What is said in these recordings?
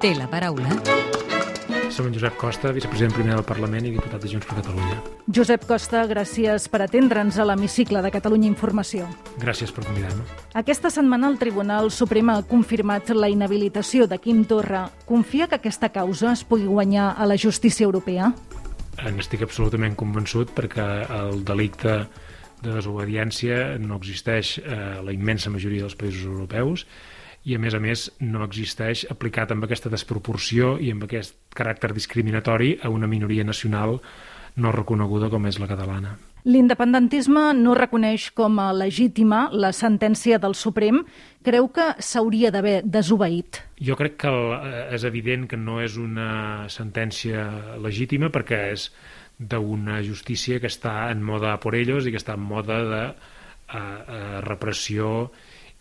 Té la paraula. Som en Josep Costa, vicepresident primer del Parlament i diputat de Junts per Catalunya. Josep Costa, gràcies per atendre'ns a l'hemicicle de Catalunya Informació. Gràcies per convidar-me. Aquesta setmana el Tribunal Suprem ha confirmat la inhabilitació de Quim Torra. Confia que aquesta causa es pugui guanyar a la justícia europea? N'estic absolutament convençut perquè el delicte de desobediència no existeix a la immensa majoria dels països europeus i a més a més no existeix aplicat amb aquesta desproporció i amb aquest caràcter discriminatori a una minoria nacional no reconeguda com és la catalana. L'independentisme no reconeix com a legítima la sentència del Suprem. Creu que s'hauria d'haver desobeït? Jo crec que és evident que no és una sentència legítima perquè és d'una justícia que està en moda por ellos i que està en moda de a, a repressió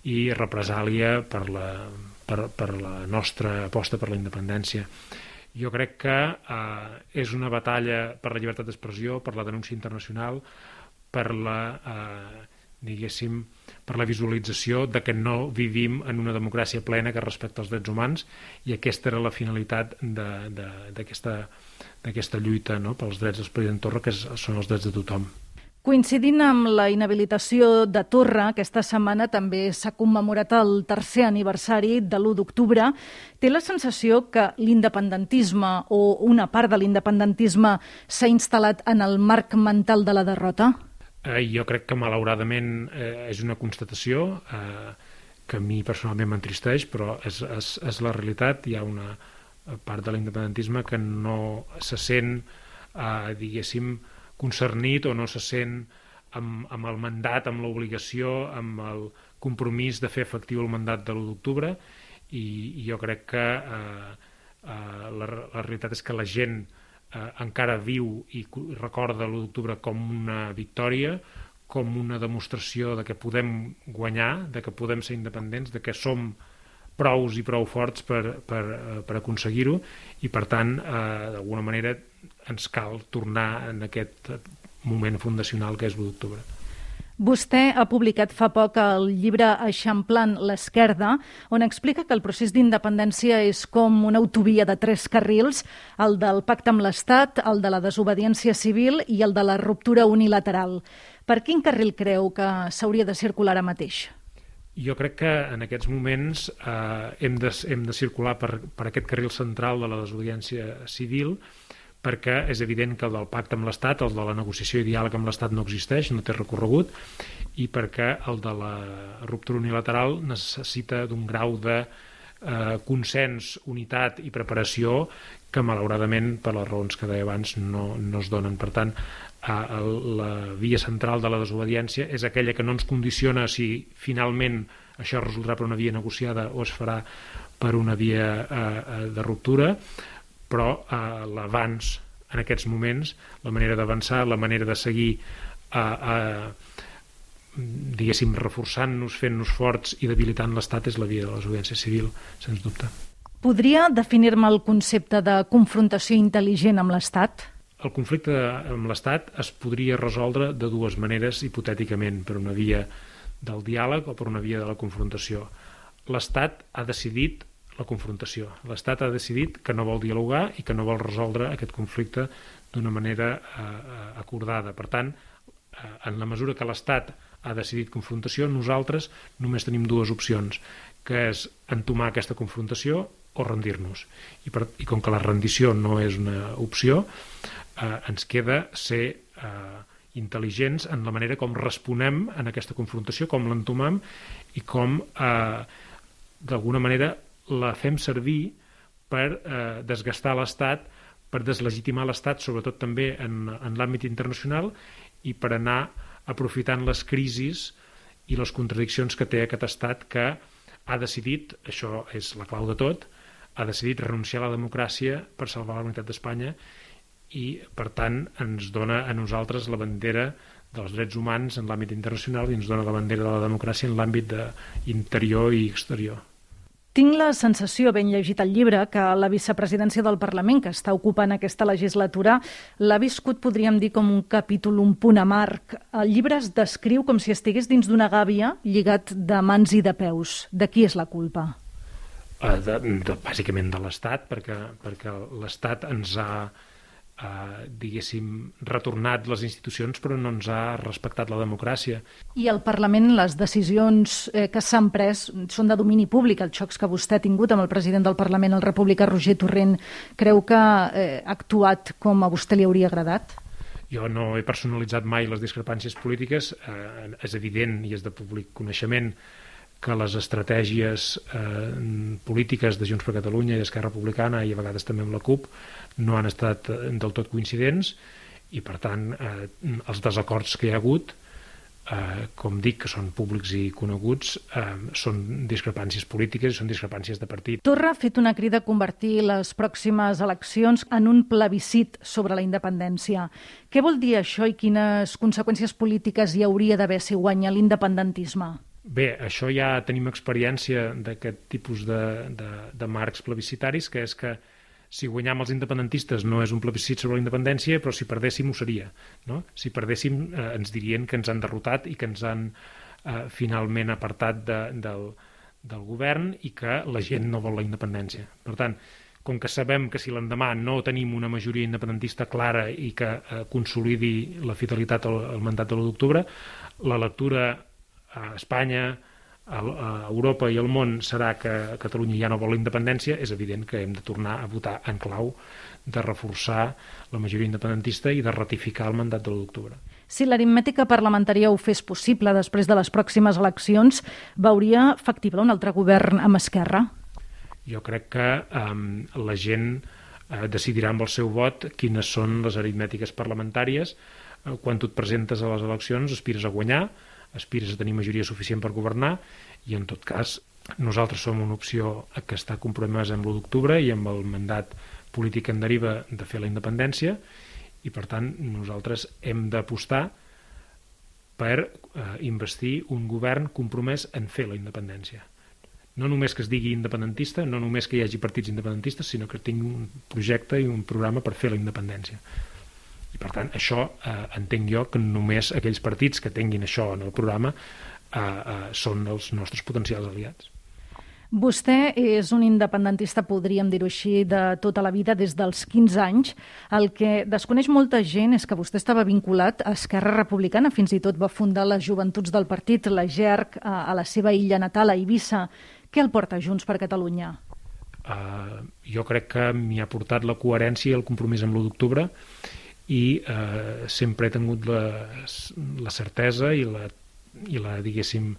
i represàlia per la, per, per la nostra aposta per la independència. Jo crec que eh, és una batalla per la llibertat d'expressió, per la denúncia internacional, per la, eh, diguéssim, per la visualització de que no vivim en una democràcia plena que respecta els drets humans i aquesta era la finalitat d'aquesta lluita no? pels drets del president Torra, que és, són els drets de tothom. Coincidint amb la inhabilitació de Torra, aquesta setmana també s'ha commemorat el tercer aniversari de l'1 d'octubre. Té la sensació que l'independentisme o una part de l'independentisme s'ha instal·lat en el marc mental de la derrota? Eh, jo crec que malauradament eh, és una constatació eh, que a mi personalment m'entristeix, però és, és, és la realitat. Hi ha una part de l'independentisme que no se sent, eh, diguéssim, concernit o no se sent amb, amb el mandat, amb l'obligació, amb el compromís de fer efectiu el mandat de l'1 d'octubre. I, i jo crec que eh, eh, la, la realitat és que la gent eh, encara viu i recorda l'1 d'octubre com una victòria, com una demostració de que podem guanyar, de que podem ser independents, de que som prous i prou forts per, per, eh, per aconseguir-ho. I per tant eh, d'alguna manera ens cal tornar en aquest moment fundacional que és l'1 d'octubre. Vostè ha publicat fa poc el llibre Eixamplant l'esquerda, on explica que el procés d'independència és com una autovia de tres carrils, el del pacte amb l'Estat, el de la desobediència civil i el de la ruptura unilateral. Per quin carril creu que s'hauria de circular ara mateix? Jo crec que en aquests moments eh, hem, de, hem de circular per, per aquest carril central de la desobediència civil, perquè és evident que el del pacte amb l'Estat, el de la negociació i diàleg amb l'Estat no existeix, no té recorregut, i perquè el de la ruptura unilateral necessita d'un grau de eh, consens, unitat i preparació que malauradament, per les raons que deia abans, no, no es donen. Per tant, eh, la via central de la desobediència és aquella que no ens condiciona si finalment això resultarà per una via negociada o es farà per una via eh, de ruptura, però eh, l'abans en aquests moments, la manera d'avançar, la manera de seguir eh, eh, diguéssim, reforçant-nos, fent-nos forts i debilitant l'Estat és la via de la desobediència civil, sens dubte. Podria definir-me el concepte de confrontació intel·ligent amb l'Estat? El conflicte amb l'Estat es podria resoldre de dues maneres, hipotèticament, per una via del diàleg o per una via de la confrontació. L'Estat ha decidit la confrontació. L'Estat ha decidit que no vol dialogar i que no vol resoldre aquest conflicte d'una manera eh, eh, acordada. Per tant, eh, en la mesura que l'Estat ha decidit confrontació, nosaltres només tenim dues opcions, que és entomar aquesta confrontació o rendir-nos. I, per, I com que la rendició no és una opció, eh, ens queda ser eh, intel·ligents en la manera com responem en aquesta confrontació, com l'entomam i com eh, d'alguna manera la fem servir per eh, desgastar l'Estat, per deslegitimar l'Estat, sobretot també en, en l'àmbit internacional, i per anar aprofitant les crisis i les contradiccions que té aquest Estat que ha decidit, això és la clau de tot, ha decidit renunciar a la democràcia per salvar la unitat d'Espanya i, per tant, ens dona a nosaltres la bandera dels drets humans en l'àmbit internacional i ens dona la bandera de la democràcia en l'àmbit interior i exterior. Tinc la sensació, ben llegit el llibre, que la vicepresidència del Parlament, que està ocupant aquesta legislatura, l'ha viscut, podríem dir, com un capítol, un punt amarg. El llibre es descriu com si estigués dins d'una gàbia lligat de mans i de peus. De qui és la culpa? eh, de, de, bàsicament de l'Estat, perquè, perquè l'Estat ens ha eh, diguéssim, retornat les institucions però no ens ha respectat la democràcia. I al Parlament les decisions eh, que s'han pres són de domini públic. Els xocs que vostè ha tingut amb el president del Parlament, el republicà Roger Torrent, creu que eh, ha actuat com a vostè li hauria agradat? Jo no he personalitzat mai les discrepàncies polítiques. Eh, és evident i és de públic coneixement que les estratègies eh, polítiques de Junts per Catalunya i d'Esquerra Republicana i a vegades també amb la CUP no han estat eh, del tot coincidents i per tant eh, els desacords que hi ha hagut eh, com dic, que són públics i coneguts, eh, són discrepàncies polítiques i són discrepàncies de partit. Torra ha fet una crida a convertir les pròximes eleccions en un plebiscit sobre la independència. Què vol dir això i quines conseqüències polítiques hi hauria d'haver si guanya l'independentisme? Bé, això ja tenim experiència d'aquest tipus de, de, de marcs plebiscitaris, que és que si guanyam els independentistes no és un plebiscit sobre la independència, però si perdéssim ho seria. No? Si perdéssim eh, ens dirien que ens han derrotat i que ens han eh, finalment apartat de, del, del govern i que la gent no vol la independència. Per tant, com que sabem que si l'endemà no tenim una majoria independentista clara i que eh, consolidi la fidelitat al, al mandat de l'1 d'octubre, la lectura a Espanya, a Europa i al món serà que Catalunya ja no vol la independència, és evident que hem de tornar a votar en clau de reforçar la majoria independentista i de ratificar el mandat de l'1 d'octubre. Si l'aritmètica parlamentària ho fes possible després de les pròximes eleccions, veuria factible un altre govern amb Esquerra? Jo crec que um, la gent uh, decidirà amb el seu vot quines són les aritmètiques parlamentàries. Uh, quan tu et presentes a les eleccions aspires a guanyar, aspires a tenir majoria suficient per governar i en tot cas nosaltres som una opció que està compromesa amb l'1 d'octubre i amb el mandat polític en deriva de fer la independència i per tant nosaltres hem d'apostar per eh, investir un govern compromès en fer la independència. No només que es digui independentista, no només que hi hagi partits independentistes, sinó que tingui un projecte i un programa per fer la independència. I per tant, això eh, entenc jo que només aquells partits que tinguin això en el programa eh, eh, són els nostres potencials aliats. Vostè és un independentista, podríem dir-ho així, de tota la vida, des dels 15 anys. El que desconeix molta gent és que vostè estava vinculat a Esquerra Republicana, fins i tot va fundar les joventuts del partit, la GERC, a la seva illa natal, a Eivissa. Què el porta Junts per Catalunya? Uh, jo crec que m'hi ha portat la coherència i el compromís amb l'1 d'octubre i eh, sempre he tingut la, la certesa i la, i la diguéssim,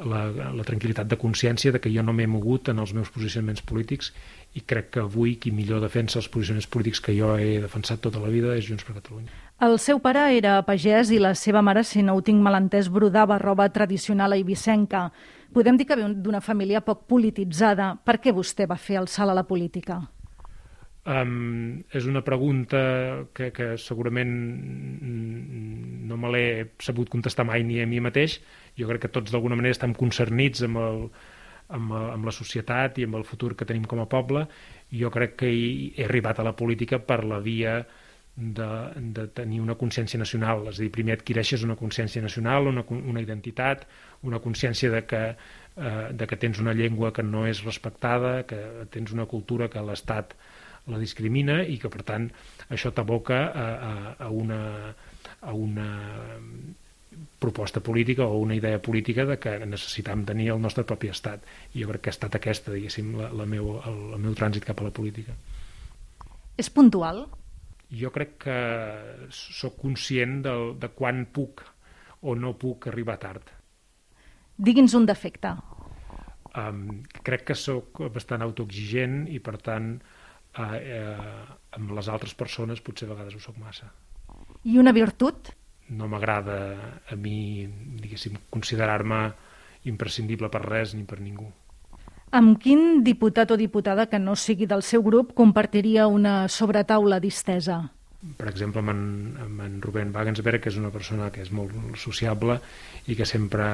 la, la tranquil·litat de consciència de que jo no m'he mogut en els meus posicionaments polítics i crec que avui qui millor defensa els posicionaments polítics que jo he defensat tota la vida és Junts per Catalunya. El seu pare era pagès i la seva mare, si no ho tinc malentès, brodava roba tradicional a Ibicenca. Podem dir que ve d'una família poc polititzada. Per què vostè va fer el salt a la política? Um, és una pregunta que, que segurament no me l'he sabut contestar mai ni a mi mateix. Jo crec que tots d'alguna manera estem concernits amb, el, amb, amb la societat i amb el futur que tenim com a poble. Jo crec que he, he arribat a la política per la via de, de tenir una consciència nacional. És a dir, primer adquireixes una consciència nacional, una, una identitat, una consciència de que, eh, de que tens una llengua que no és respectada, que tens una cultura que l'Estat la discrimina i que per tant això t'aboca a, a, a, una, a una proposta política o una idea política de que necessitam tenir el nostre propi estat. I jo crec que ha estat aquesta diguéssim la, la meu, el, el meu trànsit cap a la política. És puntual? Jo crec que sóc conscient de, de quan puc o no puc arribar tard. Digui'ns un defecte. Um, crec que sóc bastant autoexigent i per tant eh, amb les altres persones potser a vegades ho sóc massa. I una virtut? No m'agrada a mi, diguéssim, considerar-me imprescindible per res ni per ningú. Amb quin diputat o diputada que no sigui del seu grup compartiria una sobretaula distesa? Per exemple, amb en, amb en Rubén Wagensberg, que és una persona que és molt sociable i que sempre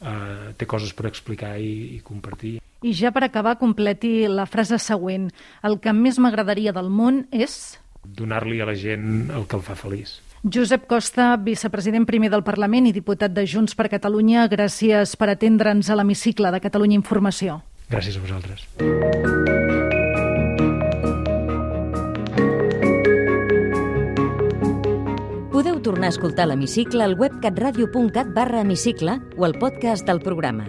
eh, té coses per explicar i, i compartir. I ja per acabar, completi la frase següent. El que més m'agradaria del món és... Donar-li a la gent el que el fa feliç. Josep Costa, vicepresident primer del Parlament i diputat de Junts per Catalunya, gràcies per atendre'ns a l'hemicicle de Catalunya Informació. Gràcies a vosaltres. Podeu tornar a escoltar l'Hemicicle al web catradio.cat barra hemicicle o al podcast del programa